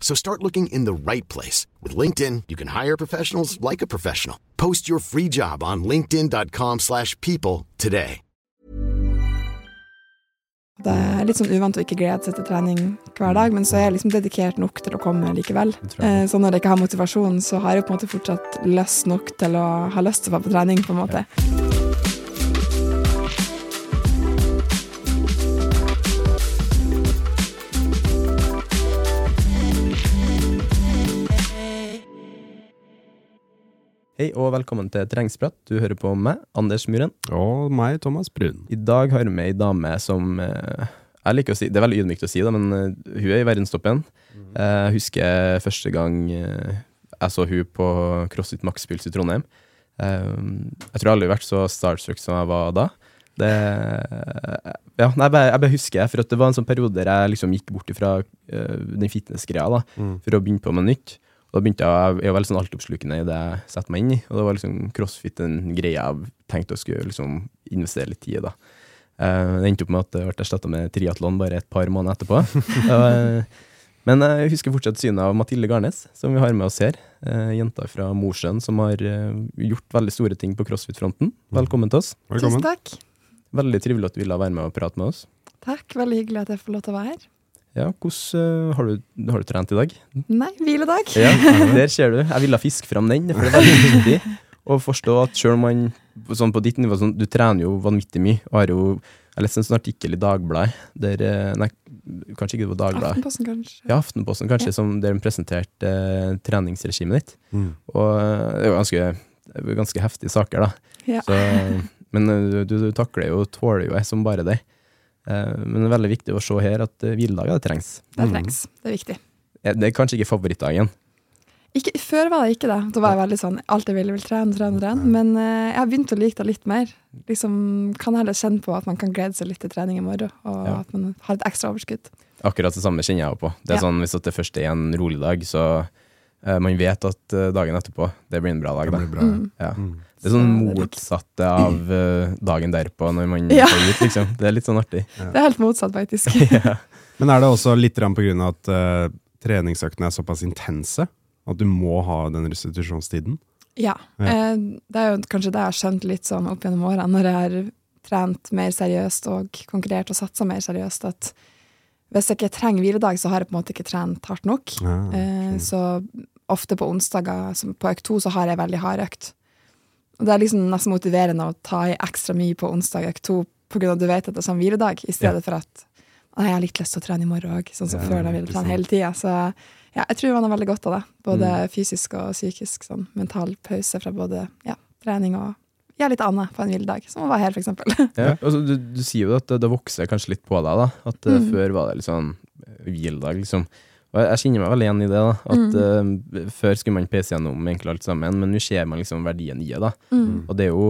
So start looking in the right place. With LinkedIn, you can hire professionals like a professional. Post your free job on linkedin.com slash people today. Det er litt sånn uvant å ikke glede seg til trening hver dag, men så er jeg liksom dedikert nok til å komme likevel. Eh, Så når jeg ikke har motivasjon, så har jeg på en måte fortsatt lyst nok til å ha lyst til å være på trening, på en måte. Hei og velkommen til Terrengsprat. Du hører på meg, Anders Myhren. Og meg, Thomas Brun. I dag har vi med ei dame som eh, Jeg liker å si, Det er veldig ydmykt å si det, men eh, hun er i verdenstoppen. Eh, Jeg husker første gang eh, jeg så hun på CrossFit Maxpuls i Trondheim. Eh, Jeg tror aldri har vært så starstruck som jeg var da. Det Ja, nei, jeg bare, jeg bare husker for at det var en sånn periode der jeg liksom gikk bort fra den fitness-greia da, for å begynne på med nytt. Og da begynte jeg, jeg er veldig sånn altoppslukende i det jeg setter meg inn i, og da var liksom crossfit en greie jeg tenkte å skulle liksom investere litt tid i. da. Eh, det endte opp med at det ble erstatta med triatlon bare et par måneder etterpå. Eh, Men jeg husker fortsatt synet av Mathilde Garnes, som vi har med oss her. Eh, jenta fra Mosjøen som har gjort veldig store ting på crossfit-fronten. Velkommen til oss. Velkommen. Tusen takk. Veldig trivelig at du ville være med og prate med oss. Takk, Veldig hyggelig at jeg får lov til å være her. Ja, hvordan eh, har, du, har du trent i dag? Nei, hviledag. Ja, der ser du. Jeg ville fiske fram den, for det er veldig viktig å forstå at selv om man sånn på ditt nivå sånn, Du trener jo vanvittig mye. og har jo Jeg leste en sånn artikkel i Dagbladet der eh, Nei, kanskje ikke det var Dagbladet. Aftenposten, kanskje. Ja, Aftenposten kanskje, som der de presenterte eh, treningsregimet ditt. Mm. Og eh, det er jo ganske, ganske heftige saker, da. Ja. Så, men du, du takler jo, tåler jo jeg som bare det. Eh, men det er veldig viktig å se her at eh, hviledager det trengs. Det trengs. Det er viktig. Eh, Det er kanskje ikke favorittdagen. Ikke, før var det ikke det. Da var jeg veldig sånn alt jeg ville, vil trene, trene, trene. Men eh, jeg har begynt å like det litt mer. Liksom Kan heller kjenne på at man kan glede seg litt til trening i morgen, og Ja. at man har et ekstra overskudd. Akkurat det samme kjenner jeg jo på. Det er Ja. sånn Hvis det først er en rolig dag, så uh, man vet at eh, dagen etterpå det blir en bra dag. Det Da. blir bra. ja. Mm. Ja. Det er sånn motsatte av eh, dagen derpå, når man Ja. går ut, liksom. Det er litt sånn artig. Det er helt motsatt, faktisk. ja. Men er det også litt på grunn av at uh, treningsøktene er såpass intense? At du må ha den restitusjonstiden? Ja. Ja. Eh, det er jo kanskje det jeg har skjønt litt sånn opp gjennom årene, når jeg har trent mer seriøst og konkurrert og satsa mer seriøst, at hvis jeg ikke trenger hviledag, så har jeg på en måte ikke trent hardt nok. Ja, Eh, så ofte på onsdager, på økt to, så har jeg veldig hard økt. Og det er liksom nesten motiverende å ta i ekstra mye på onsdag økt to, av at du vet at det er sånn hviledag, i stedet for at «Nei, jeg har litt lyst til å trene i morgen òg, sånn som Ja, før da ville trene hele tida. Så ja, jeg tror man har veldig godt av det. Både Mm. fysisk og psykisk. Sånn mental pause fra både ja, trening og ja, litt annet på en hviledag, som å være her, eksempel. Ja, altså, du, du sier jo at det, det vokser kanskje litt på deg, da. At eh, Mm. før var det litt sånn hviledag, liksom. Og jeg, jeg kjenner meg veldig igjen i det, da. At eh, før skulle man pese gjennom egentlig alt sammen, men nå ser man liksom verdien i det, da. Mm. Og det er jo,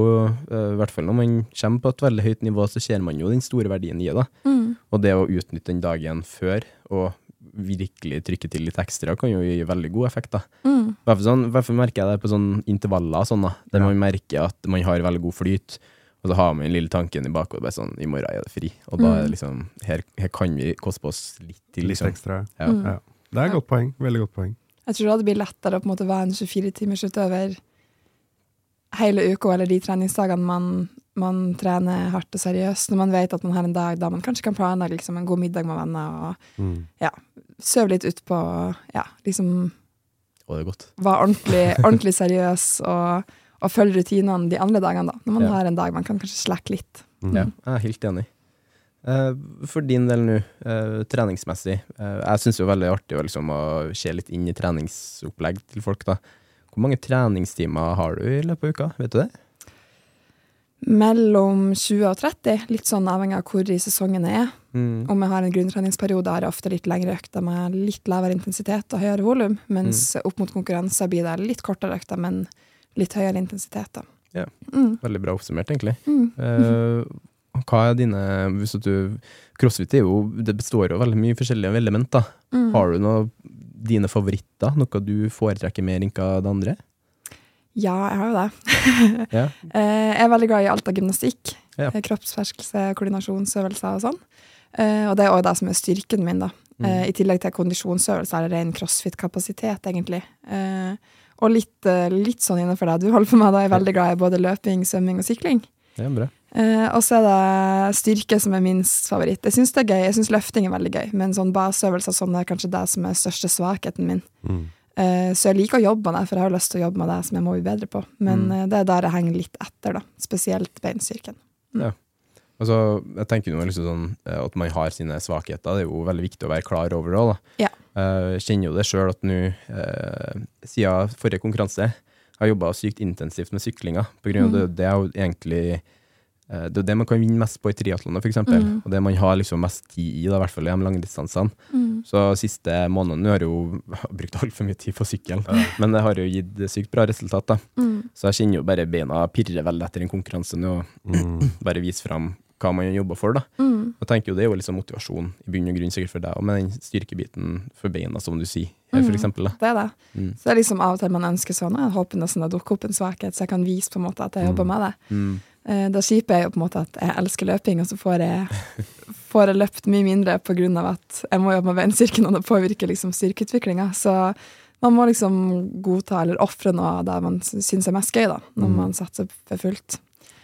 eh, i hvert fall når man kommer på et veldig høyt nivå, så ser man jo den store verdien i det. da. Mm. Og det å utnytte den dagen før, og virkelig trykke til litt ekstra, kan jo gi veldig god effekt, da. Mm. Hvertfall sånn, hvertfall merker jeg det på sånne intervaller, sånn da, der man merker at man har veldig god flyt, Og så har man den lille tanken i bakhodet bare sånn I morgen er det fri. Og da er det Mm. liksom Her, her kan vi koste på oss litt til, Litt liksom. ekstra. Ja. Mm. Ja. Det er et godt poeng. Veldig godt poeng. Jeg tror det blir lettere å på en måte være en 24-timersutøver hele uka, eller de treningsdagene man, man trener hardt og seriøst, når man vet at man har en dag da man kanskje kan planlegge liksom, en god middag med venner, og Mm. sove litt utpå, ja, liksom Og det er godt. være ordentlig, ordentlig seriøs og, og følge rutinene de andre dagene, da. Når man Ja. har en dag man kan kanskje slakke litt. Mm. Ja, jeg er helt enig. Eh, for din del nå, eh, treningsmessig. eh, jeg syns det er veldig artig liksom, å se litt inn i treningsopplegg til folk. da. Hvor mange treningstimer har du i løpet av uka? Vet du det? Mellom 20 og 30, litt sånn avhengig av hvor i sesongen jeg er. Mm. Om jeg har en grunntreningsperiode, har jeg ofte litt lengre økter med litt lavere intensitet og høyere volum, mens Mm. opp mot konkurranser blir det litt kortere økter, men litt høyere intensitet. Da. Ja. Mm. Veldig bra oppsummert, egentlig. Mm. Eh, hva er dine hvis du, Crossfit er jo, det består jo av veldig mye forskjellige element. da. Mm. Har du noe, dine favoritter? Noe du foretrekker mer enn hva det andre? Ja, jeg har jo det. Ja. Eh, jeg er veldig glad i alt av gymnastikk. Ja. Eh, Kroppsferskelse, koordinasjonsøvelser og sånn. Eh, og det er òg det som er styrken min, da. Mm. I tillegg til kondisjonsøvelser er det ren crossfit-kapasitet, egentlig. Og litt, litt sånn innenfor det du holder på med, da er veldig glad i både løping, svømming og sykling. Det er bra. Eh, og så er det styrke som er minst favoritt. Jeg syns det er gøy, jeg syns løfting er veldig gøy, men sånn baseøvelser sånn er kanskje det som er største svakheten min. Mm. Eh, så jeg liker å jobbe med det, for jeg har lyst til å jobbe med det som jeg må bli bedre på. Men Mm. eh, det er der jeg henger litt etter, da. Spesielt beinstyrken. Altså, jeg tenker noe, liksom sånn At man har sine svakheter, det er jo veldig viktig å være klar over det òg. Ja. Jeg kjenner jo det sjøl at nå, eh, siden forrige konkurranse, har jeg jobba sykt intensivt med syklinga. På grunn av det, Mm. det er jo egentlig det er det man kan vinne mest på i triatlonet, f.eks. eksempel Mm. Og det man har liksom mest tid i, da, i hvert fall i de langdistansene. Så siste månedene har jeg jo brukt altfor mye tid på sykkel, men det har jo gitt sykt bra resultat. da. Mm. Så jeg kjenner jo bare beina pirre veldig etter en konkurranse nå, og Mm. bare vise fram hva man jobber for. da. Mm. Jeg tenker jo Det er jo liksom motivasjon i bunn og grunn sikkert for deg, og med den styrkebiten for beina, som du sier, her, for Mm. eksempel. Da. Det er det. Mm. Så det er liksom av og til man ønsker sånn Jeg håper nesten det dukker opp en svakhet, så jeg kan vise på en måte at jeg jobber med det. Eh, Det kjipe er jo på en måte at jeg elsker løping, og så får jeg, får jeg løpt mye mindre av at jeg må jobbe med beinstyrken, og det påvirker liksom styrkeutviklinga. Så man må liksom godta eller ofre noe det man syns er mest gøy, da, når Mm. man satser for fullt.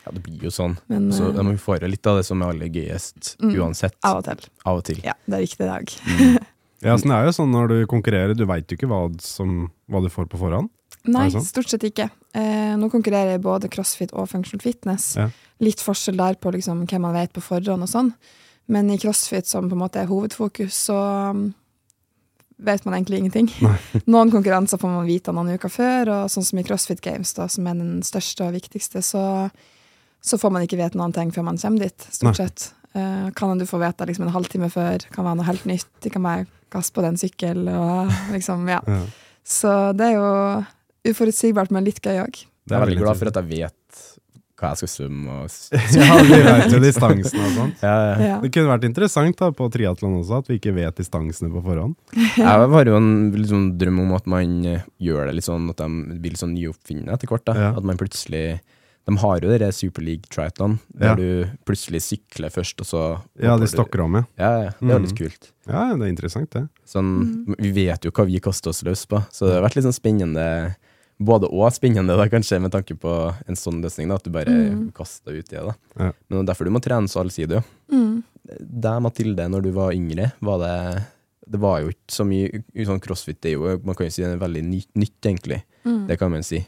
Ja, det blir jo sånn. Men Så da må vi få jo litt av det som er aller gøyest, Mm. uansett. av og til. Av og til. Ja, det er riktig i dag. Mm. Ja, sånn er jo sånn når du konkurrerer, du veit jo ikke hva, som, hva du får på forhånd. Nei, stort sett ikke. Eh, nå konkurrerer jeg både crossfit og functional fitness. Ja. Litt forskjell der på liksom, hvem man vet på forhånd og sånn. Men i crossfit, som på en måte er hovedfokus, så um, vet man egentlig ingenting. Noen konkurranser får man vite noen uker før, og sånn som i CrossFit Games, da, som er den største og viktigste, så, så får man ikke vite noen ting før man kommer dit, stort Nei. sett. Eh, kan du få vite liksom en halvtime før, kan være noe helt nytt. det kan bare gass på den sykkel, og liksom, ja. Ja. Så det er jo uforutsigbart, men litt gøy òg. Jeg er veldig glad for at jeg vet hva jeg skal svømme. Og Ja, vi vet jo distansen og sånt. ja, ja. Ja. Det kunne vært interessant da på triatlon også, at vi ikke vet distansene på forhånd. Jeg har jo en liksom, drøm om at man gjør det litt sånn at de blir litt sånn nyoppfinnende etter hvert. da. Ja. At man plutselig De har jo det Super League Triathlon, der Ja. du plutselig sykler først, og så Ja, de stokker om, ja. Ja, ja, det er Mm. litt kult. Ja, det er interessant, det. Sånn, Vi vet jo hva vi kaster oss løs på, så det har vært litt sånn spennende. Både og spennende, da, kanskje, med tanke på en sånn løsning, da, at du bare Mm. kaster ut det. da. Ja. Men det er derfor du må trene så allsidig. Mm. Deg, Mathilde, når du var yngre, var det Det var jo ikke så mye sånn crossfit. Det er jo, man kan jo si det er veldig nytt, nytt egentlig. Mm. Det kan man si.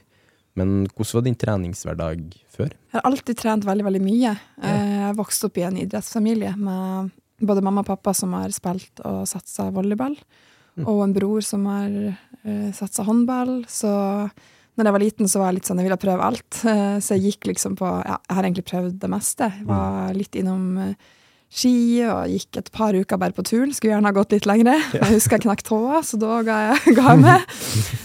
Men hvordan var din treningshverdag før? Jeg har alltid trent veldig, veldig mye. Ja. Jeg vokste opp i en idrettsfamilie med både mamma og pappa som har spilt og satsa volleyball, Mm. og en bror som har satsa håndball. Så når jeg var liten, så var jeg litt sånn, jeg ville prøve alt. Eh, så jeg gikk liksom på Ja, jeg har egentlig prøvd det meste. Jeg var litt innom eh, ski og gikk et par uker bare på turen. Skulle gjerne ha gått litt lengre. Jeg husker jeg knakk tåa, så da ga jeg, ga jeg med.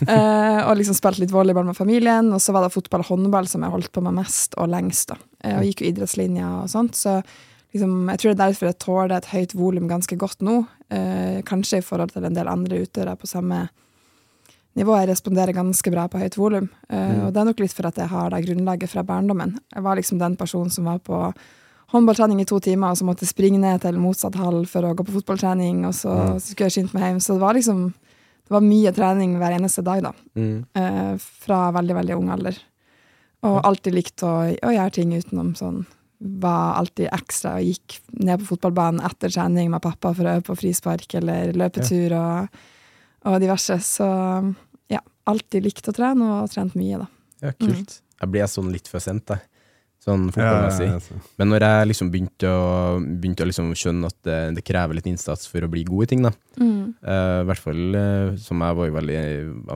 Eh, og liksom spilte litt volleyball med familien. Og så var det fotball og håndball som jeg holdt på med mest og lengst. da. Eh, og gikk jo idrettslinja og sånt. Så liksom, jeg tror det er derfor jeg tåler et høyt volum ganske godt nå. Eh, kanskje i forhold til en del andre utøvere på samme nivået responderer ganske bra på høyt volum. Uh, Mm. Og det er nok litt for at jeg har det grunnlaget fra barndommen. Jeg var liksom den personen som var på håndballtrening i to timer, og så måtte springe ned til motsatt hall for å gå på fotballtrening, og så Mm. skulle jeg skynde meg hjem. Så det var liksom det var mye trening hver eneste dag, da. Mm. Uh, fra veldig, veldig ung alder. Og alltid likt å, å gjøre ting utenom sånn. Var alltid ekstra og gikk ned på fotballbanen etter trening med pappa for å øve på frispark eller løpetur og, og diverse. Så ja, alltid likt å trene og trent mye, da. Ja, kult. Jeg ble sånn litt for sent, jeg. Sånn Ja, ja, fotballmessig. ja, så. Men når jeg liksom begynte å, begynte å liksom skjønne at det, det krever litt innsats for å bli god i ting, da. Eh, I hvert fall eh, som jeg var jo veldig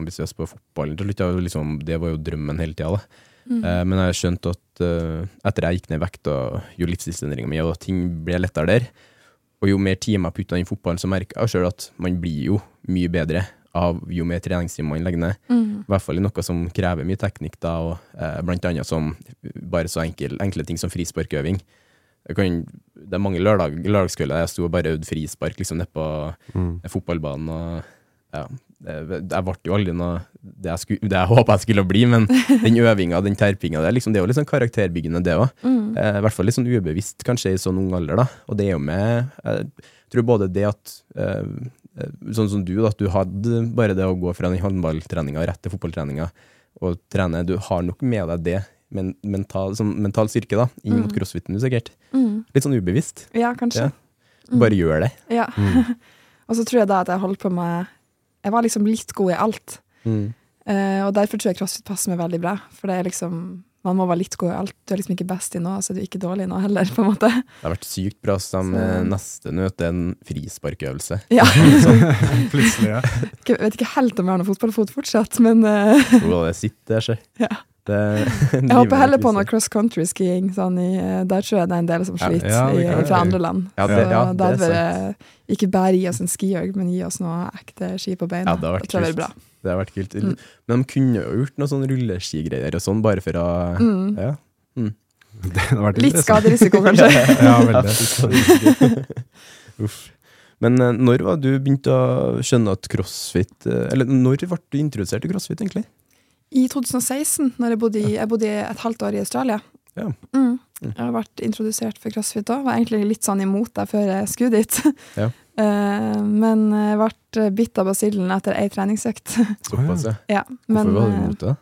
ambisiøs på fotballen Liksom, det var jo drømmen hele tida. Eh, men jeg skjønte at uh, etter jeg gikk ned i vekt og gjorde livsstilsendringa mi, og ting ble lettere der, og jo mer timer jeg putter inn i fotballen, så merker jeg sjøl at man blir jo mye bedre av jo mer treningstimer man legger ned. I hvert fall i noe som krever mye teknikk, da, og eh, blant annet som bare så enkel, enkle ting som frisparkøving. Jeg kan, det er mange lørdag, lørdagskvelder jeg sto og bare øvde frispark liksom nede på Mm. fotballbanen. og ja, det, jeg ble jo aldri noe det jeg, skulle, det jeg håpa jeg skulle bli, men den øvinga, den terpinga, det er, liksom, det er jo litt sånn karakterbyggende, det òg. Eh, I hvert fall litt sånn ubevisst, kanskje, i sånn ung alder, da. Og det er jo med Jeg tror både det at eh, eh, Sånn som du, da, at du hadde bare det å gå fra den håndballtreninga rett til fotballtreninga og trene, du har nok med deg det, men mental, sånn mental styrke, da, inn mot crossfiten, du, sikkert. Litt sånn ubevisst. Ja, kanskje. Ja. Bare gjør det. Ja. og så tror jeg da at jeg holdt på med Jeg var liksom litt god i alt. Eh, og derfor tror jeg crossfit passer meg veldig bra. For det er liksom man må være litt god i alt. Du er liksom ikke best i noe, så du er ikke dårlig i noe heller, på en måte. Det har vært sykt bra som Så- eh, neste nøt er en frisparkøvelse. Ja. Sånn, Plutselig, ja. Jeg vet ikke helt om jeg har noe fotballfot fortsatt, men uh... jo, det sitter der, se. Ja. Det, jeg håper heller på noe cross country skiing. Sånn i, eh, der tror jeg det er en del som sliter ja, ja, i, fra andre land. Ja, så det- ja, da vil jeg ikke bare gi oss en skiøg, men gi oss noe ekte ski på beina. Ja, det har vært det kult. bra. Det har vært kult. Mm. Men de kunne jo gjort noe sånn rulleskigreier og sånn, bare for å Mm. Ja. Det hadde vært Litt skaderisiko, kanskje. Ja, veldig. Uff. Men eh, når var du begynte å skjønne at crossfit eh, Eller når ble du introdusert til crossfit, egentlig? I 2016, når jeg bodde i, jeg bodde et halvt år i Australia. Ja. Mm. Jeg har vært introdusert for crossfit da. Var egentlig litt sånn imot det før jeg skulle dit. Ja. Eh, men jeg ble bitt av basillen etter ei treningsøkt. Såpass, ja. Men, Hvorfor var du eh, imot det?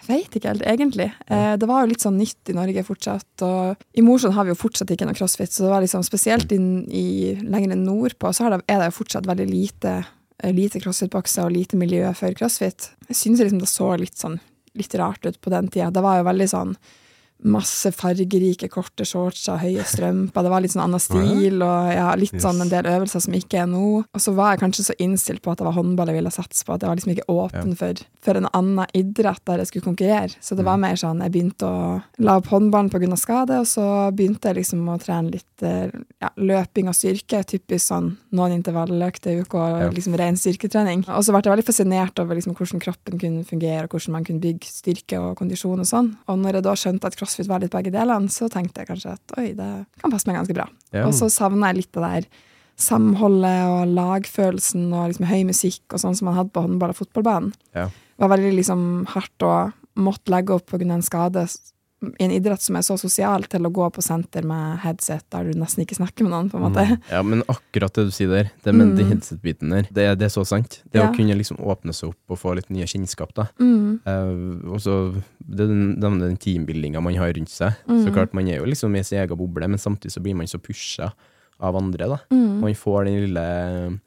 jeg vet ikke helt, egentlig. Eh, det var jo litt sånn nytt i Norge fortsatt. Og i Mosjøen har vi jo fortsatt ikke noe crossfit, så det var liksom spesielt inn i, lenger nordpå, så det, er det jo fortsatt veldig lite, lite crossfit-bokser og lite miljø for crossfit. Jeg syns liksom det så litt sånn litt rart ut på den tida. Det var jo veldig sånn masse fargerike, korte shortser, høye strømper. Det var litt sånn annen stil, og ja, litt Yes. sånn en del øvelser som ikke er nå. Og så var jeg kanskje så innstilt på at det var håndball jeg ville satse på, at jeg var liksom ikke åpen for, for en annen idrett der jeg skulle konkurrere. Så det var Mm. mer sånn, jeg begynte å la opp håndballen av skade, og så begynte jeg liksom å trene litt eh, ja, løping og styrke, typisk sånn noen intervalløkter i uka, og Ja. liksom ren styrketrening. Og så ble jeg veldig fascinert over liksom hvordan kroppen kunne fungere, og hvordan man kunne bygge styrke og kondisjon og sånn. Og når jeg da skjønte at crossfit var litt begge delene, så tenkte jeg kanskje at oi, det kan passe meg ganske bra. Ja. Og så savna jeg litt det der samholdet og lagfølelsen og liksom høy musikk og sånn som man hadde på håndball- og fotballbanen. Ja. Det var veldig liksom hardt å måtte legge opp pga. en skade i en idrett som er så sosial, til å gå på senter med headset der du nesten ikke snakker med noen, på en måte. Ja, men akkurat det du sier der, det med Mm. den headset-biten der, det, det er så sant. Det Ja. å kunne liksom åpne seg opp og få litt nye kjennskap, da. Mm. Eh, og så den, den, den teambuildinga man har rundt seg. Så Mm. klart, man er jo liksom i sin egen boble, men samtidig så blir man så pusha av andre, da. Mm. Man får den lille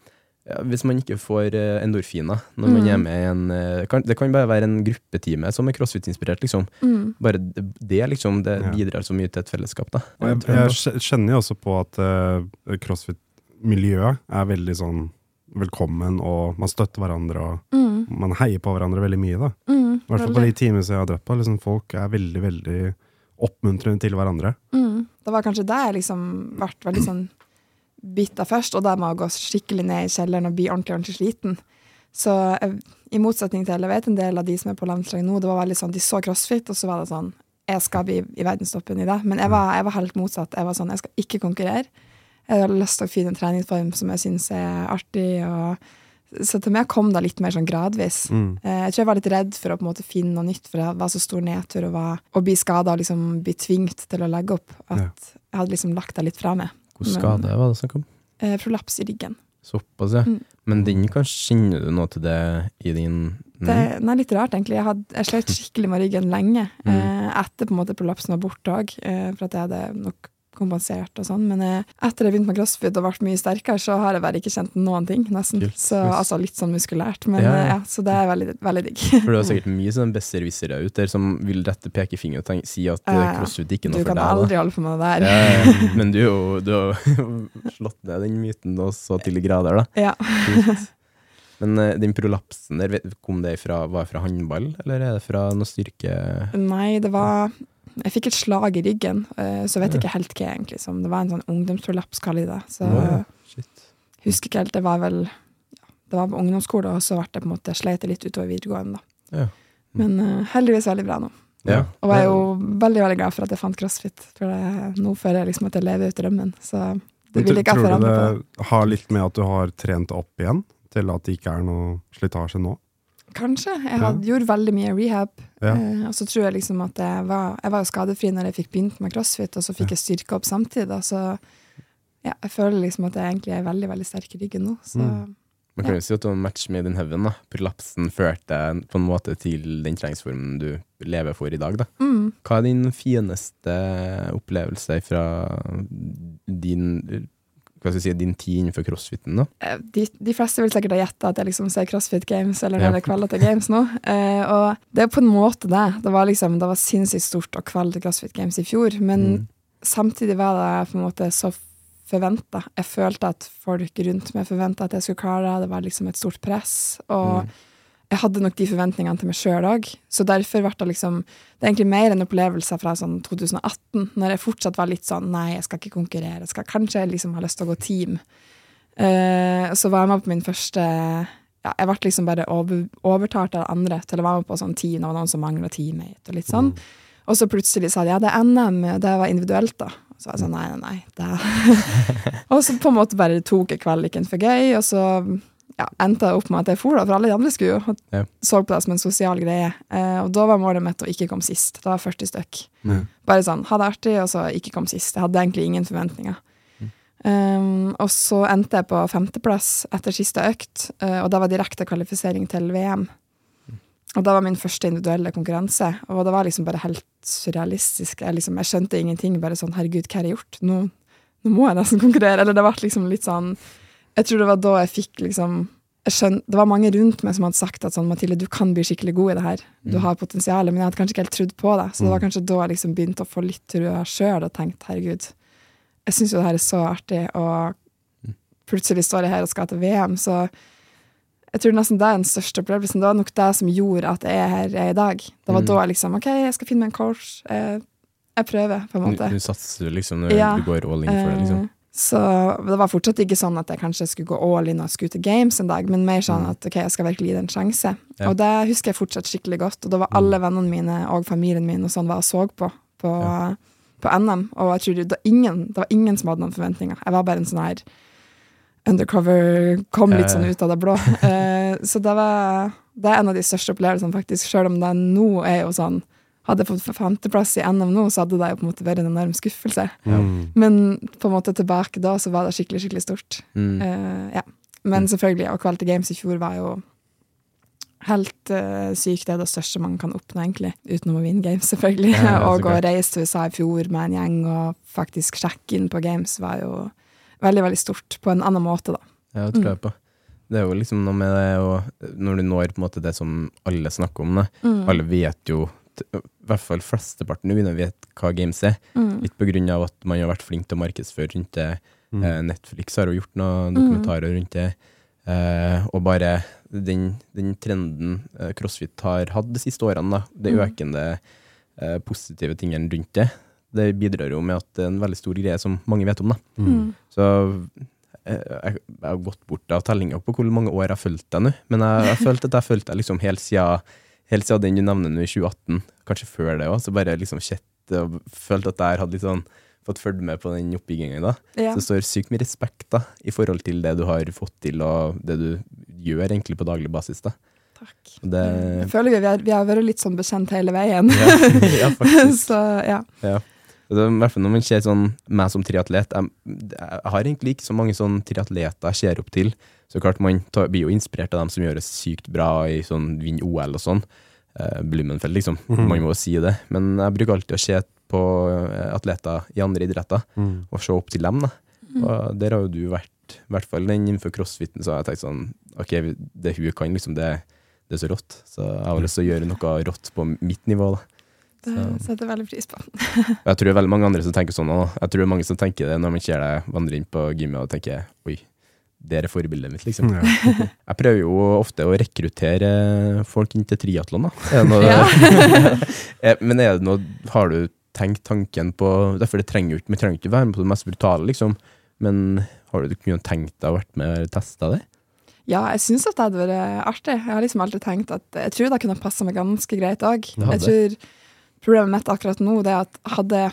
ja, Hvis man ikke får eh, endorfiner når man Mm. er med i en eh, kan, Det kan bare være en gruppetime som er crossfit-inspirert, liksom. Mm. Bare det, det liksom, det Ja. bidrar så mye til et fellesskap, da. Jeg, jeg, jeg kj- kjenner jo også på at uh, crossfit-miljøet er veldig sånn velkommen, og man støtter hverandre, og Mm. man heier på hverandre veldig mye. da. Mm. I hvert fall på de timene jeg har dratt på. Liksom, folk er veldig, veldig oppmuntrende til hverandre. Mm. Det var kanskje der jeg liksom ble veldig sånn bitta først, og da må jeg gå skikkelig ned i kjelleren og bli ordentlig, ordentlig sliten. Så jeg, i motsetning til jeg vet en del av de som er på landslaget nå, det var veldig sånn, de så crossfit, og så var det sånn jeg skal bli i verdenstoppen i det. Men jeg var, jeg var helt motsatt. Jeg var sånn, jeg skal ikke konkurrere. Jeg har lyst til å finne en treningsform som jeg syns er artig, og Så til meg kom det litt mer sånn gradvis. Mm. Eh, jeg tror jeg var litt redd for å på en måte finne noe nytt, for det var så stor nedtur og, bli skada og liksom bli tvingt til å legge opp, at Ja. jeg hadde liksom lagt det litt fra meg. Hvor skade var det snakk om? Eh, prolaps i ryggen. Såpass, ja. Mm. Men den kanskje kjenner du noe til det i din Det mm. nei, litt rart, egentlig. Jeg, hadde, jeg slet skikkelig med ryggen lenge. Mm. Eh, etter på en måte prolapsen var borte òg, eh, for at jeg hadde nok kompensert og sånn. Men eh, etter jeg begynte med crossfit og ble mye sterkere, så har jeg bare ikke kjent noen ting, nesten. Kult. Så, altså litt sånn muskulært. Men Ja, ja, ja. så det er veldig, veldig digg. For det er sikkert mye sånn besserwissere ut der som vil rette pekefinger og tenke, si at eh, Ja, ja. crossfit ikke er Du noe for deg. Du kan aldri holde på med det der. Ja. Men du, du har jo slått ned den myten da, så til de grader, da. Ja. Kult. Men eh, den prolapsen der, kom det fra, var det fra håndball, eller er det fra noe styrke... Nei, det var Jeg fikk et slag i ryggen, eh, så jeg vet ikke helt hva, egentlig. Som det var en sånn ungdomsprolaps, kaller de det. Så ja. Shit. husker ikke helt. Det var vel ja, Det var på ungdomsskolen, og så ble det på en måte sleit litt utover videregående, da. Ja. Men uh, heldigvis veldig bra nå. Ja. Og jeg er jo veldig veldig glad for at jeg fant crossfit, for det, nå føler jeg liksom at jeg lever ut drømmen. Så det vil jeg ikke tror du det har litt med at du har trent opp igjen, til at det ikke er noe slitasje nå? Kanskje. Jeg Ja. hadde, gjorde veldig mye rehab. Ja. Eh, og så tror jeg liksom at jeg var, jeg var skadefri når jeg fikk begynt med crossfit, og så fikk Ja. jeg styrke opp samtidig. da, Så ja, jeg føler liksom at jeg egentlig er veldig veldig sterk i ryggen nå. Så Mm. Man kan jo si at du en match made in heaven. da. Prolapsen førte på en måte til den treningsformen du lever for i dag. da. mm. Hva er din fineste opplevelse fra din, hva skal jeg si, din tid innenfor crossfiten? da? Eh, de, de fleste vil sikkert ha gjetta at jeg liksom ser CrossFit Games eller Ja. ja. kvaler til Games nå. Eh, og det er på en måte det. Det var liksom, det var sinnssykt stort å kvelde til CrossFit Games i fjor, men Mm. samtidig var det på en måte så forventa. Jeg følte at folk rundt meg forventa at jeg skulle klare det. Det var liksom et stort press. Og Mm. Jeg hadde nok de forventningene til meg sjøl òg. Så derfor ble det liksom Det er egentlig mer en opplevelse fra sånn 2018, når jeg fortsatt var litt sånn Nei, jeg skal ikke konkurrere. Jeg skal kanskje liksom ha lyst til å gå team. Uh, så var jeg med på min første ja, Jeg ble liksom bare over, overtalt av andre til å være med på sånn team. Det var noen som mangla teammate og litt sånn. Og så plutselig sa de ja, det er NM, det var individuelt, da. Så jeg sånn nei, nei, nei. Det. og så på en måte bare tok jeg kvaliken for gøy, og så ja, endte opp med at jeg for, da, for alle de andre skulle jo. Ja. Så på det som en sosial greie. Eh, og da var målet mitt å ikke komme sist. Det var 40 stykk. Ja. Bare sånn, ha det artig, og så ikke komme sist. Jeg hadde egentlig ingen forventninger. Um, og så endte jeg på femteplass etter siste økt, uh, og det var direkte kvalifisering til VM. Og det var min første individuelle konkurranse, og det var liksom bare helt surrealistisk. Jeg, liksom, jeg skjønte ingenting, bare sånn herregud, hva har jeg gjort? Nå, nå må jeg nesten konkurrere. Eller det ble liksom litt sånn Jeg tror det var da jeg fikk liksom jeg skjønner, Det var mange rundt meg som hadde sagt at sånn, Mathilde, du kan bli skikkelig god i det her. Du har potensial, men jeg hadde kanskje ikke helt trodd på det. Så det var kanskje da jeg liksom begynte å få litt trua sjøl og tenkte herregud, jeg syns jo det her er så artig, og plutselig står jeg her og skal til VM, så jeg tror nesten det er den største opplevelsen. Det var nok det som gjorde at jeg er her jeg er i dag. Det var Mm. da jeg liksom OK, jeg skal finne meg en coach. Jeg, jeg prøver, på en måte. måte. du satser liksom når Ja. du går all in for det. liksom. Så det var fortsatt ikke sånn at jeg kanskje skulle gå all in og skulle til games en dag, men mer sånn at ok, jeg skal virkelig gi det en sjanse. Ja. Og det husker jeg fortsatt skikkelig godt. Og da var alle vennene mine og familien min og sånn var og så på på, Ja. på NM, og jeg tror det, ingen, det var ingen som hadde noen forventninger. Jeg var bare en sånn her undercover, kom litt sånn ut av det blå. Eh, så det var det er en av de største opplevelsene, faktisk, sjøl om det nå er jo sånn hadde jeg fått femteplass i NM nå, så hadde det jo på en måte vært en enorm skuffelse. Mm. Men på en måte tilbake da, så var det skikkelig, skikkelig stort. Mm. Uh, ja. Men selvfølgelig, og Quality Games i fjor var jo helt uh, sykt. Det er det største man kan oppnå, egentlig. Utenom å vinne games, selvfølgelig. Ja, og å reise til USA i fjor med en gjeng og faktisk sjekke inn på games var jo veldig, veldig stort. På en annen måte, da. Ja, det tror Mm. jeg på. Det er jo liksom noe med det å Når du når på en måte det som alle snakker om, det. Mm. Alle vet jo, i hvert fall flesteparten nå begynner å vite hva games er. Mm. Litt på grunn av at man har vært flink til å markedsføre rundt det. Mm. Eh, Netflix har jo gjort noen Mm. dokumentarer rundt det. Eh, og bare den, den trenden eh, CrossFit har hatt de siste årene, da, de Mm. økende eh, positive tingene rundt det, det bidrar jo med at det er en veldig stor greie som mange vet om. da. Mm. Så eh, jeg, jeg har gått bort av tellinga på hvor mange år jeg har fulgt deg nå, men jeg har følt at jeg har fulgt deg liksom helt siden, helt siden den du nevner nå i 2018, kanskje før det òg, så bare liksom sett og følt at jeg hadde litt sånn fått følge med på den oppbygginga da. Ja. Så det står sykt mye respekt da, i forhold til det du har fått til, og det du gjør egentlig på daglig basis. da. Takk. Det, Jeg føler vi, vi, har, vi har vært litt sånn bekjent hele veien. ja, faktisk. så ja. Ja. Det I hvert fall når man ser sånn meg som triatlet jeg, jeg har egentlig ikke så mange sånn triatleter jeg ser opp til. Så klart Man tar, blir jo inspirert av dem som gjør det sykt bra i sånn vinner OL og sånn. Uh, Blummenfeld, liksom. Mhm. Man må jo si det. Men jeg bruker alltid å se på eh, atleter i andre idretter Mm. og se opp til dem. da. Og der har jo du vært, i hvert fall den innenfor crossfiten, så har jeg tenkt sånn Ok, det hun kan, liksom, det, det er så rått. Så jeg har lyst til å gjøre noe rått på mitt nivå. da. Det setter jeg veldig pris på. Jeg tror det er veldig mange andre som tenker sånn òg. Jeg tror det er mange som tenker det når man ser deg vandre inn på gymmet og tenker oi, det er forbildet mitt, liksom. Ja. Jeg prøver jo ofte å rekruttere folk inn til triatlon, da. Er det noe, Eh, Men er det noe Har du tenkt tanken på Derfor det trenger jo ikke, Vi trenger ikke være med på det mest brutale, liksom. Men har du kunnet tenkt deg å vært med og testa det? Ja, jeg syns at det hadde vært artig. Jeg har liksom alltid tenkt at jeg tror det kunne passa meg ganske greit òg. Problemet mitt akkurat nå det er at hadde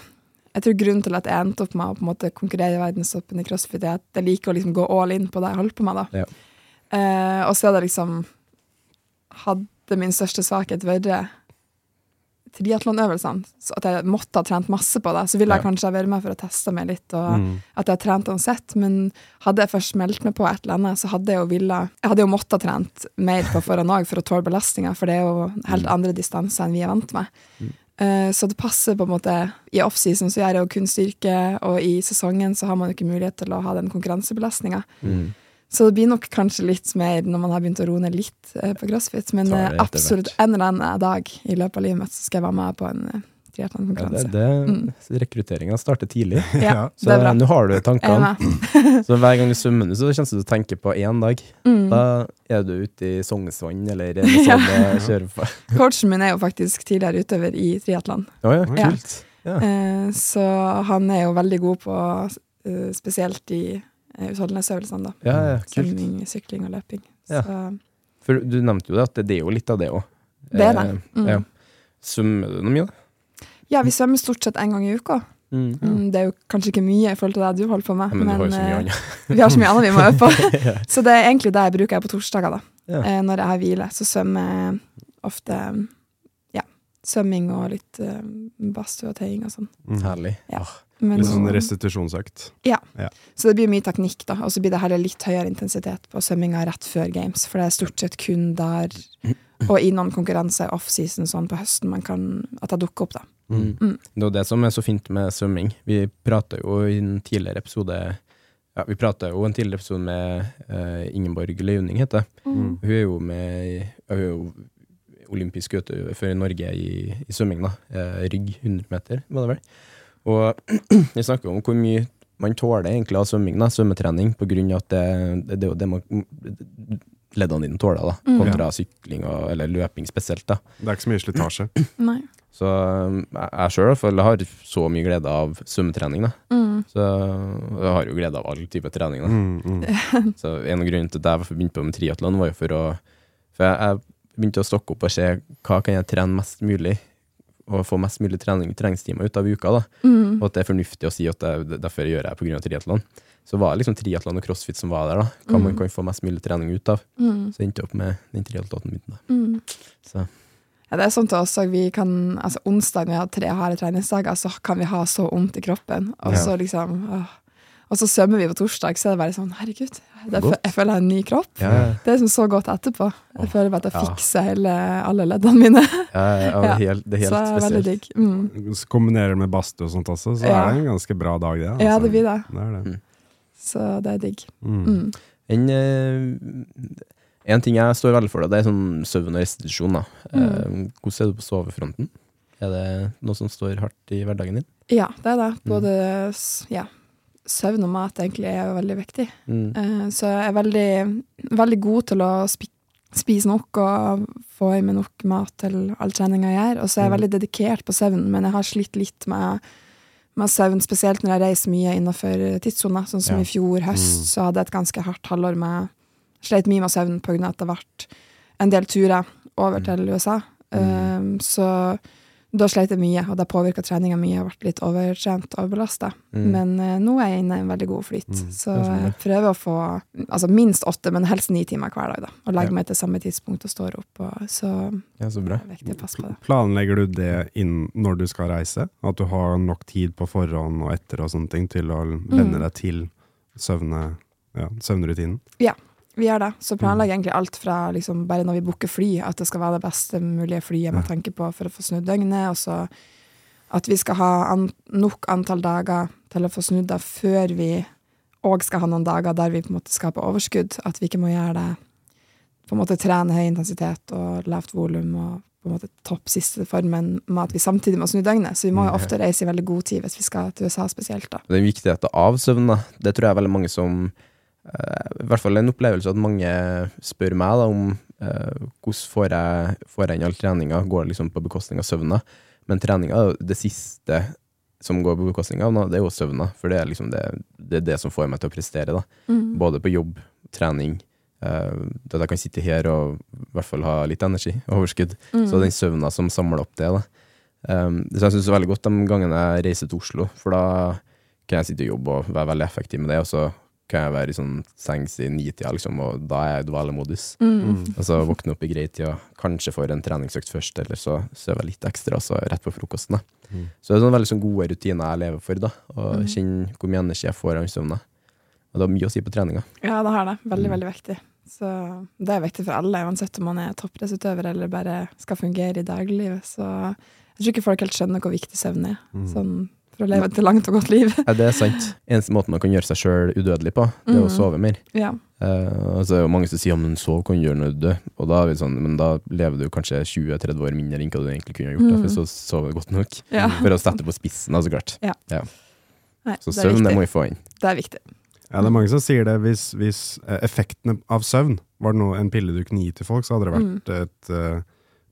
jeg tror grunnen til at jeg endte opp med å på en måte konkurrere i verdenstoppen i crossfit, er at jeg liker å liksom gå all in på det jeg holder på med. da. Ja. Eh, og så er det liksom Hadde min største svakhet vært triatlonøvelsene, at jeg måtte ha trent masse på det, så ville jeg Ja. kanskje vært med for å teste meg litt. og Mm. at jeg har trent uansett, men hadde jeg først meldt meg på et eller annet, så hadde jeg jo ville Jeg hadde jo måttet ha trent mer på forhånd òg for å tåle belastninga, for det er jo helt andre distanser enn vi er vant med. Eh, så det passer på en måte I offseason så gjør jeg jo kun styrke, og i sesongen så har man jo ikke mulighet til å ha den konkurransebelastninga. Mm. Så det blir nok kanskje litt mer når man har begynt å roe ned litt eh, på crossfit, men eh, absolutt en eller annen dag i løpet av livet mitt så skal jeg være med på en uh, Ja, det, det, Rekrutteringa starter tidlig. Ja, Så det er bra. nå har du tankene. Så hver gang du svømmer, nå, så kjennes det å tenke på én dag. Mm. Da er du ute i Sognsvann eller noe sånt og kjører på. Coachen min er jo faktisk tidligere utøver i triatlon. Å ja, Ja. kult. Ja. Eh, så han er jo veldig god på eh, spesielt de uh, utholdenhetsøvelsene, da. Ja, ja, kult. Svømming, sykling og løping. Ja. Så For du nevnte jo det, at det er jo litt av det òg. Det er det. Mm. Ja. Svømmer du noe mye, da? Ja, vi svømmer stort sett én gang i uka. Mm, det er jo kanskje ikke mye i forhold til det du holder på med, Ja, men du har jo så mye eh, annet. vi har så mye annet vi må øve på. Så det er egentlig det jeg bruker på torsdager, da. Ja. Eh, når jeg har hvile. Så svømmer jeg ofte ja, svømming og litt uh, badstue og tøying og sånn. Mm. Herlig. Ja. Men- Litt sånn restitusjonsøkt. Ja. Så det blir mye teknikk, da. Og så blir det heller litt høyere intensitet på svømminga rett før games, for det er stort sett kun der, og i noen konkurranser off-season sånn på høsten, man kan, at det dukker opp, da. Mm. Mm. Det er jo det som er så fint med svømming. Vi prata jo i en tidligere episode ja, Vi prata jo en tidligere episode med uh, Ingeborg Løyning, heter det. Mm. Hun er jo med Hun er jo olympisk utøver i Norge i, i svømming, da. Uh, rygg 100 meter, var det vel. Og vi snakker om hvor mye man tåler egentlig av svømming, da, svømmetrening, på grunn av at det, det, det er jo det man leddene dine tåler, da, Mm. kontra sykling og, eller løping spesielt. da. Det er ikke så mye slitasje. Nei. Så um, jeg- sjøl har så mye glede av svømmetrening. da. Mm. Så jeg har jo glede av all type trening. da. Mm, mm. Så En av grunnene til at jeg begynte på med triatlon, var jo for å For jeg, jeg begynte å stokke opp og se hva kan jeg trene mest mulig, og få mest mulig trening, treningstimer ut av uka. da. Mm. Og at det er fornuftig å si at det, derfor gjør jeg pga. triatlon. Så var det liksom triatlon og crossfit som var der. da. Hva man Mm. kan få mest mulig trening ut av. Mm. Så endte jeg opp med den triatlonen min. da. Mm. Så Ja, det er sånn til oss vi kan, altså onsdag når vi har tre harde treningsdager, så kan vi ha så vondt i kroppen, og Ja. så liksom, åh. Og så svømmer vi på torsdag, så er det bare sånn, herregud, det, jeg føler jeg har en ny kropp. ja, ja, Det er liksom så godt etterpå. Jeg oh, føler bare at jeg ja. fikser hele, alle leddene mine. ja, ja, Ja. helt, det er så helt det er veldig spesielt. digg. Mm. Så kombinerer det med badstue og sånt også, så Ja. er det en ganske bra dag, det. altså. Ja, det blir det. Det er det. Så det er digg. Mm. Mm. En, eh, en ting jeg står veldig for, det er sånn søvn og restitusjon. Da. Mm. Eh, hvordan er du på sovefronten? Er det noe som står hardt i hverdagen din? Ja, det er det. Mm. Både ja, søvn og mat egentlig er veldig viktig. Mm. Eh, Så jeg er veldig, veldig god til å spise nok og få i meg nok mat til all treninga jeg gjør. Og så er jeg Mm. veldig dedikert på søvn, men jeg har slitt litt med, med søvn, spesielt når jeg reiser mye innenfor tidssoner. Sånn som Ja. i fjor høst, Mm. så hadde jeg et ganske hardt halvår med Sleit mye med søvn pga. at det ble en del turer over Mm. til USA. Um, så Da sleit jeg mye, og det påvirka treninga mye. Jeg ble litt overtrent og overbelasta. Mm. Men uh, nå er jeg inne i en veldig god flyt. Mm, Så jeg prøver å få altså minst åtte, men helst ni timer hver dag. da. Og legger Ja. meg til samme tidspunkt og står opp. Og, så Ja, så bra. det er viktig å passe på det. Planlegger du det inn når du skal reise? At du har nok tid på forhånd og etter og sånne ting til å venne Mm. deg til søvne, ja, søvnrutinen? Vi gjør det. Så Mm. planlegger jeg egentlig alt fra liksom, bare når vi booker fly, at det skal være det beste mulige flyet med tanke på for å få snudd døgnet, og så at vi skal ha an nok antall dager til å få snudd det før vi òg skal ha noen dager der vi på en måte skaper overskudd. At vi ikke må gjøre det på en måte trene høy intensitet og lavt volum og på en måte topp siste formen med at vi samtidig må snu døgnet. Så vi må jo ofte reise i veldig god tid hvis vi skal til USA spesielt. da. Den viktigheten av søvn, da, det tror jeg er veldig mange som I hvert fall en opplevelse at mange spør meg da om eh, hvordan får jeg, får jeg inn all treninga, går det liksom på bekostning av søvna? Men treninga er det siste som går på bekostning av, det er jo søvna. For det er liksom det, det, er det som får meg til å prestere, da. Mm. Både på jobb, trening, Uh, at jeg kan sitte her og i hvert fall ha litt energi, overskudd. Mm. Så den søvna som samler opp det, da. Um, så jeg syns veldig godt de gangene jeg reiser til Oslo, for da kan jeg sitte og jobbe og være veldig effektiv med det, og så kan jeg være i sånn sengs i nitida, liksom, og da er jeg i dvalemodus. Mm. Og så våkne opp i grei tid, og kanskje får en treningsøkt først, eller så sover jeg litt ekstra, og så rett på frokosten. da. Mm. Så det er sånne veldig sånn gode rutiner jeg lever for, da, og Mm. kjenne hvor mye energi jeg får av søvna. Og det har mye å si på treninga. Ja, det har det. Veldig, Mm. veldig viktig. Så det er viktig for alle, uansett om man er toppidrettsutøver eller bare skal fungere i dagliglivet. Så jeg tror ikke folk helt skjønner hvor viktig søvn er, Mm. sånn for å leve et langt og godt liv. Ja, det er sant. Eneste måten man kan gjøre seg sjøl udødelig på, det er å Mm. sove mer. Ja. Uh, altså, det er jo mange som sier at sov kan du gjøre når du dør, og da er vi sånn, men da lever du kanskje 20-30 år mindre enn hva du egentlig kunne ha gjort, da, Mm. for så sover du godt nok. ja. For å sette på spissen, da, så klart. Nei, Så det er søvn, det må vi få inn. Det er viktig. Ja, det er mange som sier det. Hvis, hvis eh, effektene av søvn var noe, en pille du kunne gi til folk, så hadde det vært et eh,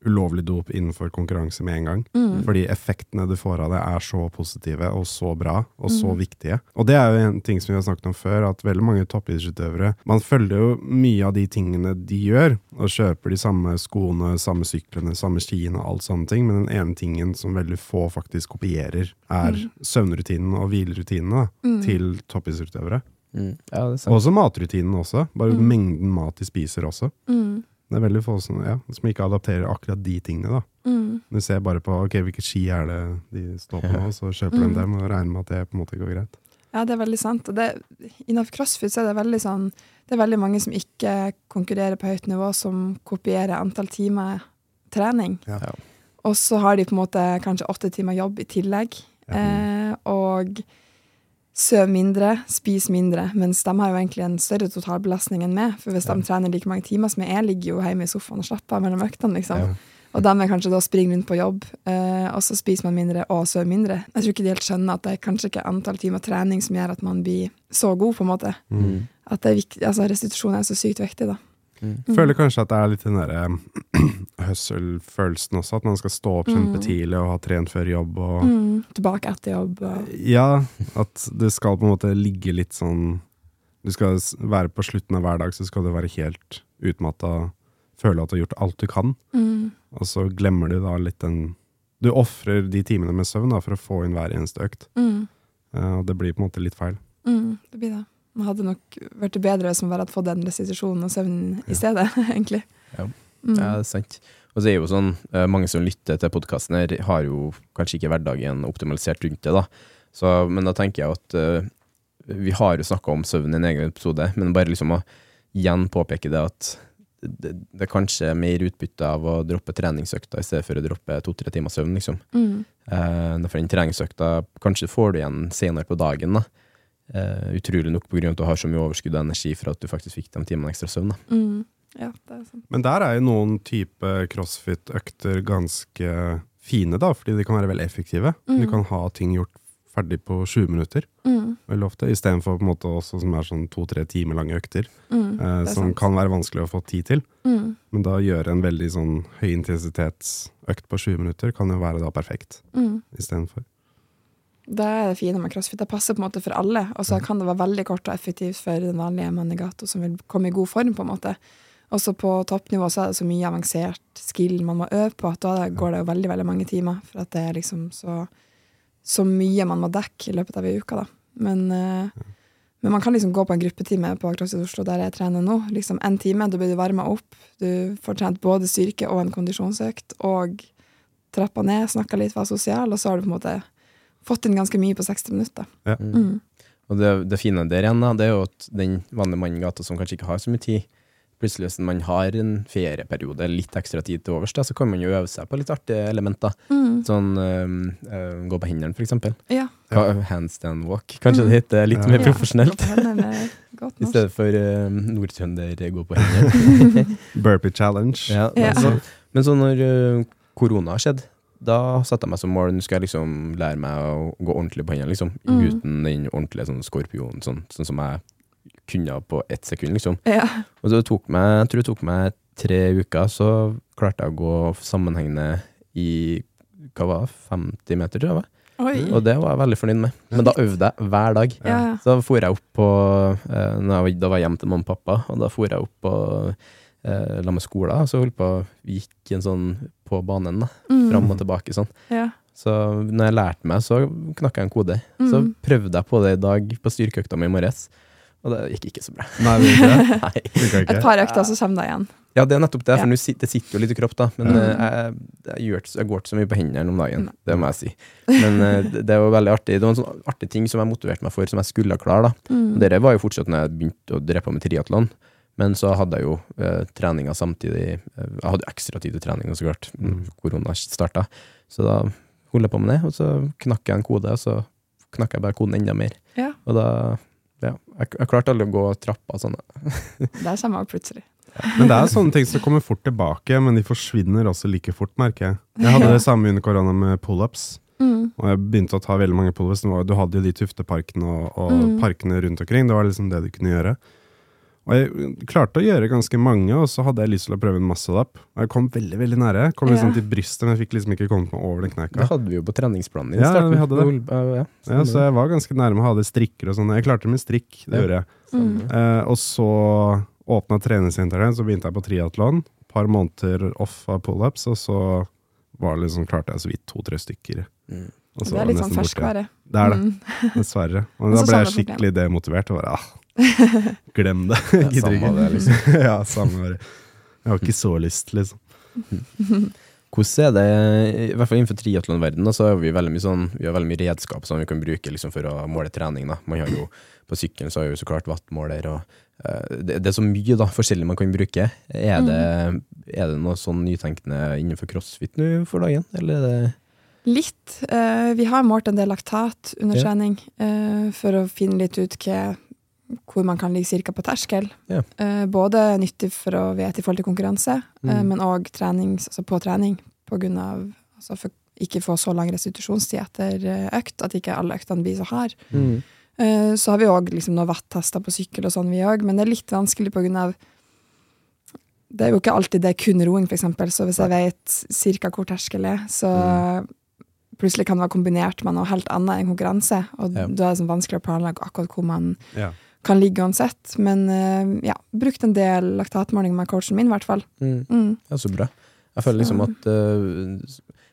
ulovlig dop innenfor konkurranse med en gang. Mm. Fordi effektene du får av det, er så positive og så bra og så Mm. viktige. Og det er jo en ting som vi har snakket om før, at veldig mange toppidrettsutøvere Man følger jo mye av de tingene de gjør, og kjøper de samme skoene, samme syklene, samme skiene og alt sånne ting, men den ene tingen som veldig få faktisk kopierer, er Mm. søvnrutinene og hvilerutinene Mm. til toppidrettsutøvere. Mm. Ja, og. Også matrutinen også. Bare Mm. mengden mat de spiser også. Mm. Det er veldig få som, ja, som ikke adapterer akkurat de tingene. da. Mm. Du ser bare på ok, hvilke ski er det de står på nå, så kjøper Mm. de dem og regner med at det på en måte går greit. Ja, det er veldig sant. Og det, innenfor crossfit så er det veldig sånn Det er veldig mange som ikke konkurrerer på høyt nivå, som kopierer antall timer trening. Ja. Ja. Og så har de på en måte kanskje åtte timer jobb i tillegg. Ja. Eh, og sover mindre, spis mindre, mens de har jo egentlig en større totalbelastning enn meg. For hvis de trener like mange timer som jeg, jeg ligger jo hjemme i sofaen og slapper av mellom øktene, liksom. Og de er kanskje da springer rundt på jobb, eh, og så spiser man mindre og sover mindre. Jeg tror ikke de helt skjønner at det er kanskje ikke antall timer trening som gjør at man blir så god, på en måte. Mm. At det er viktig, altså restitusjon er så sykt viktig, da. Mm. Mm. Føler kanskje at det er litt den derre hustle-følelsen også, at man skal stå opp kjempetidlig og ha trent før jobb og Mm. Tilbake etter jobb. Og, Ja, at det skal på en måte ligge litt sånn Du skal være på slutten av hver dag, så skal du være helt utmatta, føle at du har gjort alt du kan, mm. og så glemmer du da litt den Du ofrer de timene med søvn da, for å få inn hver eneste økt. Mm. Eh, Og det blir på en måte litt feil. Mm. Det blir det. Man hadde nok vært bedre hvis man bare hadde fått den restitusjonen og søvnen i stedet, egentlig. Ja. Mm. Ja, det er sant. Og så er jo sånn, eh, mange som lytter til podkasten her, har jo kanskje ikke hverdagen optimalisert rundt det, da. Så, men da tenker jeg at uh, vi har jo snakka om søvn i en egen episode, men bare liksom å igjen påpeke det at det, det er kanskje mer utbytte av å droppe treningsøkta i stedet for å droppe to-tre timer søvn, liksom. Mm. Uh, for den treningsøkta kanskje får du igjen senere på dagen, da. Eh, utrolig nok av at du har så mye overskudd av energi for at du faktisk fikk de timene ekstra søvn, da. Mm. Ja, det er sant. Men der er jo noen type crossfit-økter ganske fine, da, fordi de kan være veldig effektive. Mm. Du kan ha ting gjort ferdig på 20 minutter, Mm. veldig ofte, istedenfor på en måte også som er sånn to-tre timer lange økter, Mm. eh, som sant. kan være vanskelig å få tid til. Mm. Men da gjøre en veldig sånn høyintensitetsøkt på 20 minutter kan jo være da perfekt Mm. istedenfor. Det er det fine med crossfit. Det passer på en måte for alle. Og så kan det være veldig kort og effektivt for den vanlige mannegato som vil komme i god form, på en måte. Også på toppnivå så er det så mye avansert skill man må øve på, at da går det jo veldig veldig mange timer. For at det er liksom så, så mye man må dekke i løpet av ei uke, da. Men, eh, men man kan liksom gå på en gruppetime på CrossFit Oslo der jeg trener nå. Liksom en time, da blir du varma opp. Du får trent både styrke og en kondisjonsøkt. Og trappa ned, snakka litt, var sosial, og så har du på en måte fått inn ganske mye på 60 minutter. Ja. Mm. Og det, det fine der igjen, da, det er jo at den vanlige mannen i gata som kanskje ikke har så mye tid, plutselig hvis man har en ferieperiode, litt ekstra tid til overs, da, så kan man jo øve seg på litt artige elementer. Mm. Sånn øh, gå på hendene, for eksempel. Ja. Ka- Handstand walk, kanskje det heter litt Ja. mer profesjonelt. Ja, godt I stedet for uh, nordtrønder gå på hendene. Burpee challenge. ja, Ja. men, så, men så når øh, korona har skjedd, da satte jeg meg som mål Nå skal jeg liksom lære meg å gå ordentlig på hendene, liksom. Mm. Uten den ordentlige sånn skorpionen, sånn, sånn som jeg kunne på ett sekund, liksom. Ja. Og så tok meg, jeg tror det tok meg tre uker, så klarte jeg å gå sammenhengende i hva var det, 50 meter, tror jeg. var. Oi. Og det var jeg veldig fornøyd med. Men da øvde jeg hver dag. Ja. Så da for jeg opp på eh, Da var jeg hjemme til mamma og pappa, og da for jeg opp på eh, la meg skolen, og så holdt på gikk en sånn på banen, da. Mm. Fram og tilbake sånn. Ja. Så når jeg lærte meg, så knakk jeg en kode. Så Mm. prøvde jeg på det i dag på styrkeøkta mi i morges, og det gikk ikke så bra. Nei, det ikke. Nei. Et par økter, så kommer det igjen. Ja, det er nettopp det, for ja. det sitter jo litt i kropp, da. Men Mm. eh, jeg, jeg, gjør, jeg går ikke så mye på hendene om dagen, Nei. det må jeg si. Men eh, det, det var veldig artig. Det var en sånn artig ting som jeg motiverte meg for, som jeg skulle klare. da. Mm. Og Dette var jo fortsatt når jeg begynte å drepe på med triatlon. Men så hadde jeg jo eh, treninga samtidig. Eh, jeg hadde jo ekstra tid til treninga, så klart. Mm. Korona starta. Så da holdt jeg på med det, og så knakk jeg en kode, og så knakk jeg bare koden enda mer. Ja. Og da ja, jeg, jeg klarte aldri å gå trappa sånn. Der kommer samme plutselig. Men det er sånne ting som kommer fort tilbake, men de forsvinner også like fort, merker jeg. Jeg hadde det samme under korona med pullups. Mm. Og jeg begynte å ta veldig mange pullups. Det Du hadde jo de Tufteparkene og, og Mm. parkene rundt omkring. Det var liksom det du kunne gjøre. Og jeg klarte å gjøre ganske mange, og så hadde jeg lyst til å prøve en muscle up. Og jeg kom veldig veldig nære. Kom liksom Ja. til brystet, men jeg fikk liksom ikke kommet meg over den kneika. Det hadde vi jo på treningsplanen din. Ja, starten. vi hadde det. Ja, så jeg var ganske nærme å ha det strikker og sånn. Jeg klarte det med strikk, det Ja. gjorde jeg. Mm. Eh, og så åpna treningssenteret, så begynte jeg på triatlon. Et par måneder off av pullups, og så var det liksom, klarte jeg så vidt to-tre stykker. Mm. Og så Det er litt sånn ferskvare. Det er det, Mm. dessverre. Og Og da ble jeg skikkelig demotivert. Og bare, ah, glem det. Ja, Gidder samme ikke. det, liksom. ja, samme det. Jeg har ikke så lyst, liksom. Hvordan er det, i hvert fall innenfor triatlonverdenen, så har vi veldig mye sånn, vi har veldig mye redskap som vi kan bruke liksom, for å måle trening. Da. Man har jo, på sykkelen så har vi så klart wattmåler, og eh, det, det er så mye da, forskjellig man kan bruke. Er det, er det noe sånn nytenkende innenfor crossfit nå for dagen, eller er det Litt. Uh, vi har målt en del laktat under Ja. trening eh, for å finne litt ut hva, hvor man kan ligge cirka på terskel. Yeah. Både nyttig for å vite i forhold til konkurranse, eh, Mm. men òg altså på trening. På grunn av altså for ikke få så lang restitusjonstid etter eh, økt, at ikke alle øktene blir så harde. Eh, Så har vi òg liksom noen watt-tester på sykkel og sånn, vi òg, men det er litt vanskelig på grunn av Det er jo ikke alltid det er kun roing, eksempel, så hvis jeg vet cirka hvor terskel er, så plutselig kan det være kombinert med noe helt annet enn konkurranse, og Ja. da er det sånn vanskelig å planlegge akkurat hvor man Ja. Kan ligge uansett. Men eh, ja, brukt en del laktatmåling med coachen min, i hvert fall. Mm. Mm. Ja, så bra. Jeg føler liksom Så- at uh,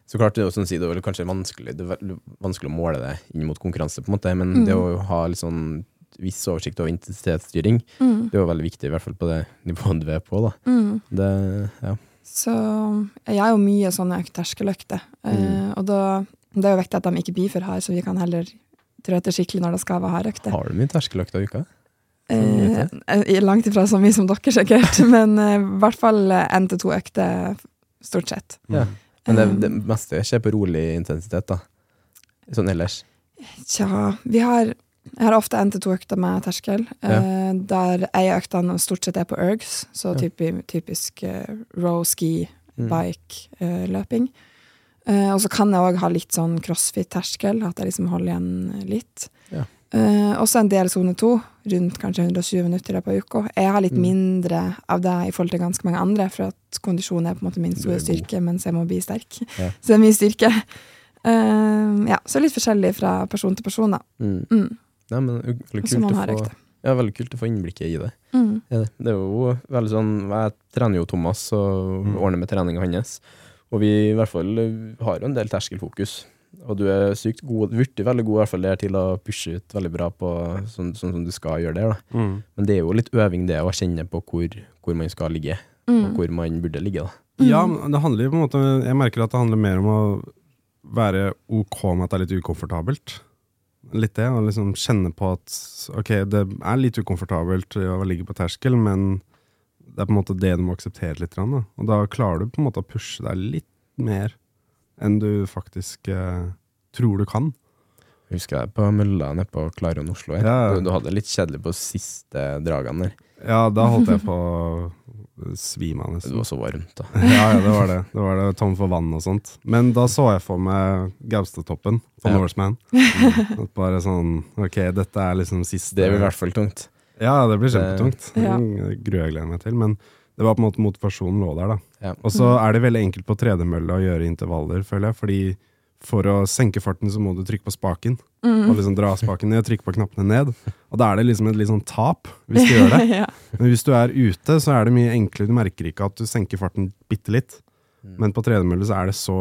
Så klart det er sånn si, det er kanskje vanskelig, det er vanskelig å måle det inn mot konkurranse, på en måte, men Mm. det å ha litt sånn viss oversikt over intensitetsstyring, Mm. det er jo veldig viktig, i hvert fall på det nivået du er på. da. Mm. Det, ja. Så jeg er jo mye sånne økt terskeløkter. Eh, Mm. og da, det er jo viktig at de ikke blir for harde, så vi kan heller trå etter skikkelig når det skal være hardøkter. Har du mye terskeløkter i uka? Eh, eh, langt ifra så mye som dere, sikkert. Men eh, i hvert fall én til to økter, stort sett. Ja. Men det, det meste skjer på rolig intensitet, da. Sånn ellers. Tja, vi har jeg har ofte én til to økter med terskel, eh, der ei av øktene stort sett er på ergs, så Ja. typi, typisk eh, row, ski, Mm. bike, eh, løping. Eh, og så kan jeg òg ha litt sånn crossfit-terskel, at jeg liksom holder igjen litt. Ja. Uh, også en del sone to, rundt kanskje 120 minutter i løpet av uka. Jeg har litt Mm. mindre av det i forhold til ganske mange andre, for at kondisjon er på en måte min store god. styrke, mens jeg må bli sterk. Ja. Så det er mye styrke. Uh, ja, så litt forskjellig fra person til person, da. Mm. Mm. Nei, men veldig kult å få. Ja, veldig kult å få innblikket i det. Mm. Ja, det. det er jo veldig sånn Jeg trener jo Thomas og Mm. ordner med treninga hans. Og vi i hvert fall eh, har jo en del terskelfokus. Og du er sykt god, blitt veldig god i hvert fall der til å pushe ut veldig bra på sånn, sånn som du skal gjøre der. da. Mm. Men det er jo litt øving det å kjenne på hvor, hvor man skal ligge, og Mm. hvor man burde ligge. da. Ja, men det handler jo på en måte Jeg merker at det handler mer om å være ok med at det er litt ukomfortabelt. Litt det, å liksom kjenne på at ok, det er litt ukomfortabelt å ligge på terskel, men det er på en måte det du må akseptere litt. Da. Og da klarer du på en måte å pushe deg litt mer enn du faktisk eh, tror du kan. Husker jeg på mølla nede på Klaron Oslo. Ja. Du, du hadde det litt kjedelig på siste dragene der. Ja, da holdt jeg på å svime av Det var så varmt, da. Ja, ja, det var det. Det var det tom for vann og sånt. Men da så jeg for meg Gaustatoppen på Ja. Norseman. Bare sånn Ok, dette er liksom siste Det er i hvert fall tungt. Ja, det blir kjempetungt. Ja. Det gruer jeg gleder meg til. Men det var på en måte motivasjonen lå der, da. Ja. Og så er det veldig enkelt på tredemølle å gjøre intervaller, føler jeg. Fordi for å senke farten så må du trykke på spaken. Mm. Og liksom dra spaken ned, trykke på knappene ned. Og da er det liksom et litt sånn tap, hvis du gjør det. ja. Men hvis du er ute, så er det mye enklere. Du merker ikke at du senker farten bitte litt. Mm. Men på tredemølle så er det så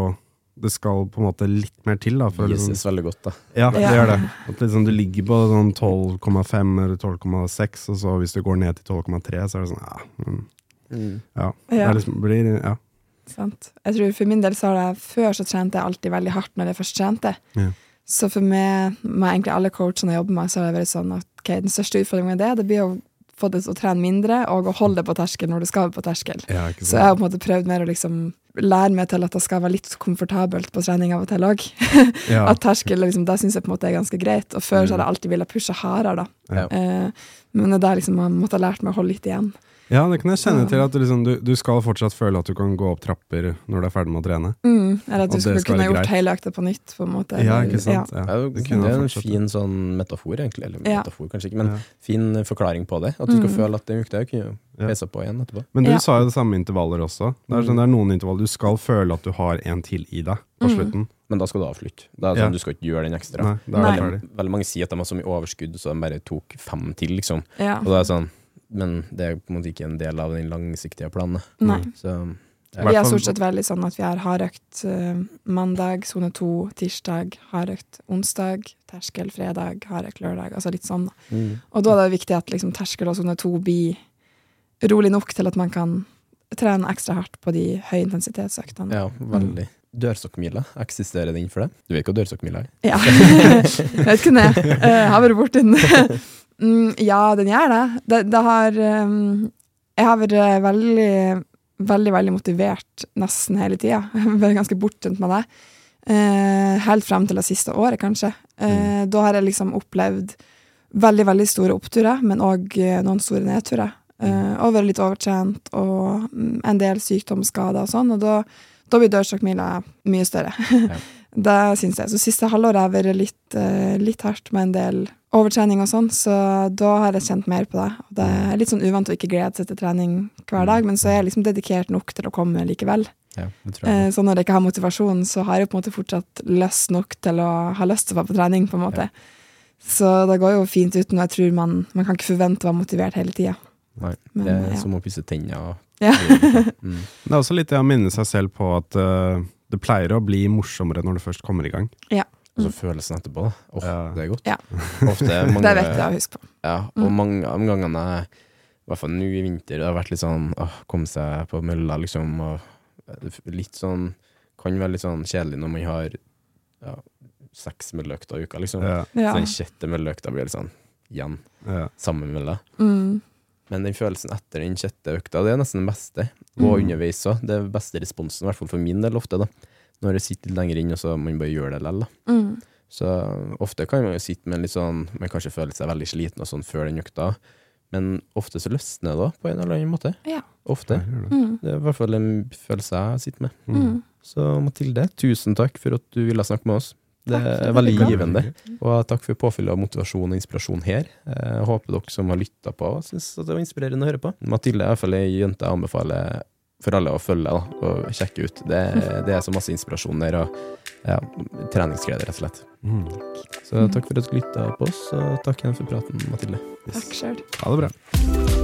Det skal på en måte litt mer til. da for Jesus liksom, veldig godt, da. Ja, det gjør det. At liksom du ligger på sånn 12,5 eller 12,6, og så hvis du går ned til 12,3, så er det sånn ja, mm, ja. Det Ja. er liksom, blir, ja. Sant. Jeg tror For min del så har jeg før så trente jeg alltid veldig hardt når jeg først trente. Ja. Så for meg, med egentlig alle coachene jeg jobber med, så har det vært sånn at okay, den største utfordringen med det, det blir å få det til å trene mindre, og å holde det på terskel når du skal på terskel. ja Så jeg har på en måte prøvd mer å liksom lære meg til at det skal være litt komfortabelt på trening av og til òg. Ja. At terskel, liksom, det syns jeg på en måte er ganske greit. Og før så har jeg alltid villet pushe hardere, da. Ja. Eh, men det er liksom man måtte ha lært meg å holde litt igjen. Ja, det kan jeg kjenne til. At du, liksom, du, du skal fortsatt føle at du kan gå opp trapper når du er ferdig med å trene. Mm, eller at du skulle kunne gjort greit. hele økta på nytt, på en måte. Ja, ikke sant? Ja. Ja, det det, er en fin sånn metafor, egentlig. Eller Ja. metafor, kanskje ikke, men Ja. fin forklaring på det. At du skal Mm. føle at den økta kunne peisa på igjen etterpå. Men du Ja. sa jo det samme intervaller også. Det er, sånn, Mm. det er noen intervaller du skal føle at du har en til i deg på Mm. slutten. Men da skal du avslutte. Det er det Ja. sånn, Du skal ikke gjøre den ekstra. Nei, er Nei. Veldig mange sier at de har så mye overskudd, så de bare tok fem til, liksom. Ja. Og da er det sånn Men det er på en måte ikke en del av den langsiktige planen. Nei. Så ja. Vi har er stort sett veldig sånn at vi har hardøkt eh, mandag, sone to, tirsdag, hardøkt onsdag, terskel fredag, hardøkt lørdag. Altså litt sånn. mm. Og da er det viktig at liksom, terskel og sone to blir rolig nok til at man kan trene ekstra hardt på de høyintensitetsøktene. Ja, veldig. Dørsokkmila, eksisterer den for deg? Du vet hva dørsokkmila er? Ja. jeg vet ikke det. Jeg har vært borti den. Mm, ja, den gjør det. Det, det har um, Jeg har vært eh, veldig, veldig veldig motivert nesten hele tida. Vært ganske bortskjemt med det. Uh, helt frem til det siste året, kanskje. Eh, Da har jeg liksom opplevd veldig, veldig store oppturer, men òg noen store nedturer. Uh, og vært litt overtrent og mm, en del sykdomsskader og sånn, og da, da blir dørstokkmila mye større. Ja. Det syns jeg. Så siste halvåret har vært litt, eh, litt hardt med en del overtrening og sånn, så da har jeg kjent mer på det. Og det er litt sånn uvant å ikke glede seg til trening hver dag, men så er jeg liksom dedikert nok til å komme likevel. Ja. Eh, så når jeg ikke har motivasjon, så har jeg på en måte fortsatt lyst nok til å ha lyst til å være på trening, på en måte. Så det går jo fint uten, og jeg tror man, man kan ikke forvente å være motivert hele tida. Nei, Men, det er ja. som å pusse tenner. Ja. Mm. Det er også litt det å minne seg selv på at eh, det pleier å bli morsommere når du først kommer i gang. Og så følelsen etterpå. da. oh, Ja. det er godt. Ja. Ofte mange, Det er viktig å huske på. Ja, og mange av gangene I hvert fall nå i vinter, det har vært litt sånn åh, komme seg på mølla, liksom. Og litt sånn Kan være litt sånn kjedelig når man har ja, seks mølleøkter i uka, liksom. Ja, Ja. Så den sjette mølleøkta blir litt sånn igjen. ja. Samme mølla. Mm. Men den følelsen etter den sjette økta, det er nesten den beste. Og Mm. underveis òg. Det er beste responsen, i hvert fall for min del, ofte. da Når jeg sitter litt lenger inn, og så man bare gjør det likevel. Mm. Så ofte kan man jo sitte med litt sånn Man kanskje føler seg veldig sliten og sånn før den økta, men ofte så løsner det da, på en eller annen måte. Ja. Ofte. Det. Mm. Det er i hvert fall en følelse jeg sitter med. Mm. Så Mathilde, tusen takk for at du ville snakke med oss. Det er veldig givende. Og takk for påfyllet av motivasjon og inspirasjon her. Jeg håper dere som har lytta på, syns det var inspirerende å høre på. Mathilde er i hvert fall ei jente jeg anbefaler for alle å følge da, og sjekke ut. Det, det er så masse inspirasjon der, og ja, treningsglede, rett og slett. Mm. Så takk for at dere lytta på oss, og takk igjen for praten, Mathilde. Takk sjøl. Ha det bra.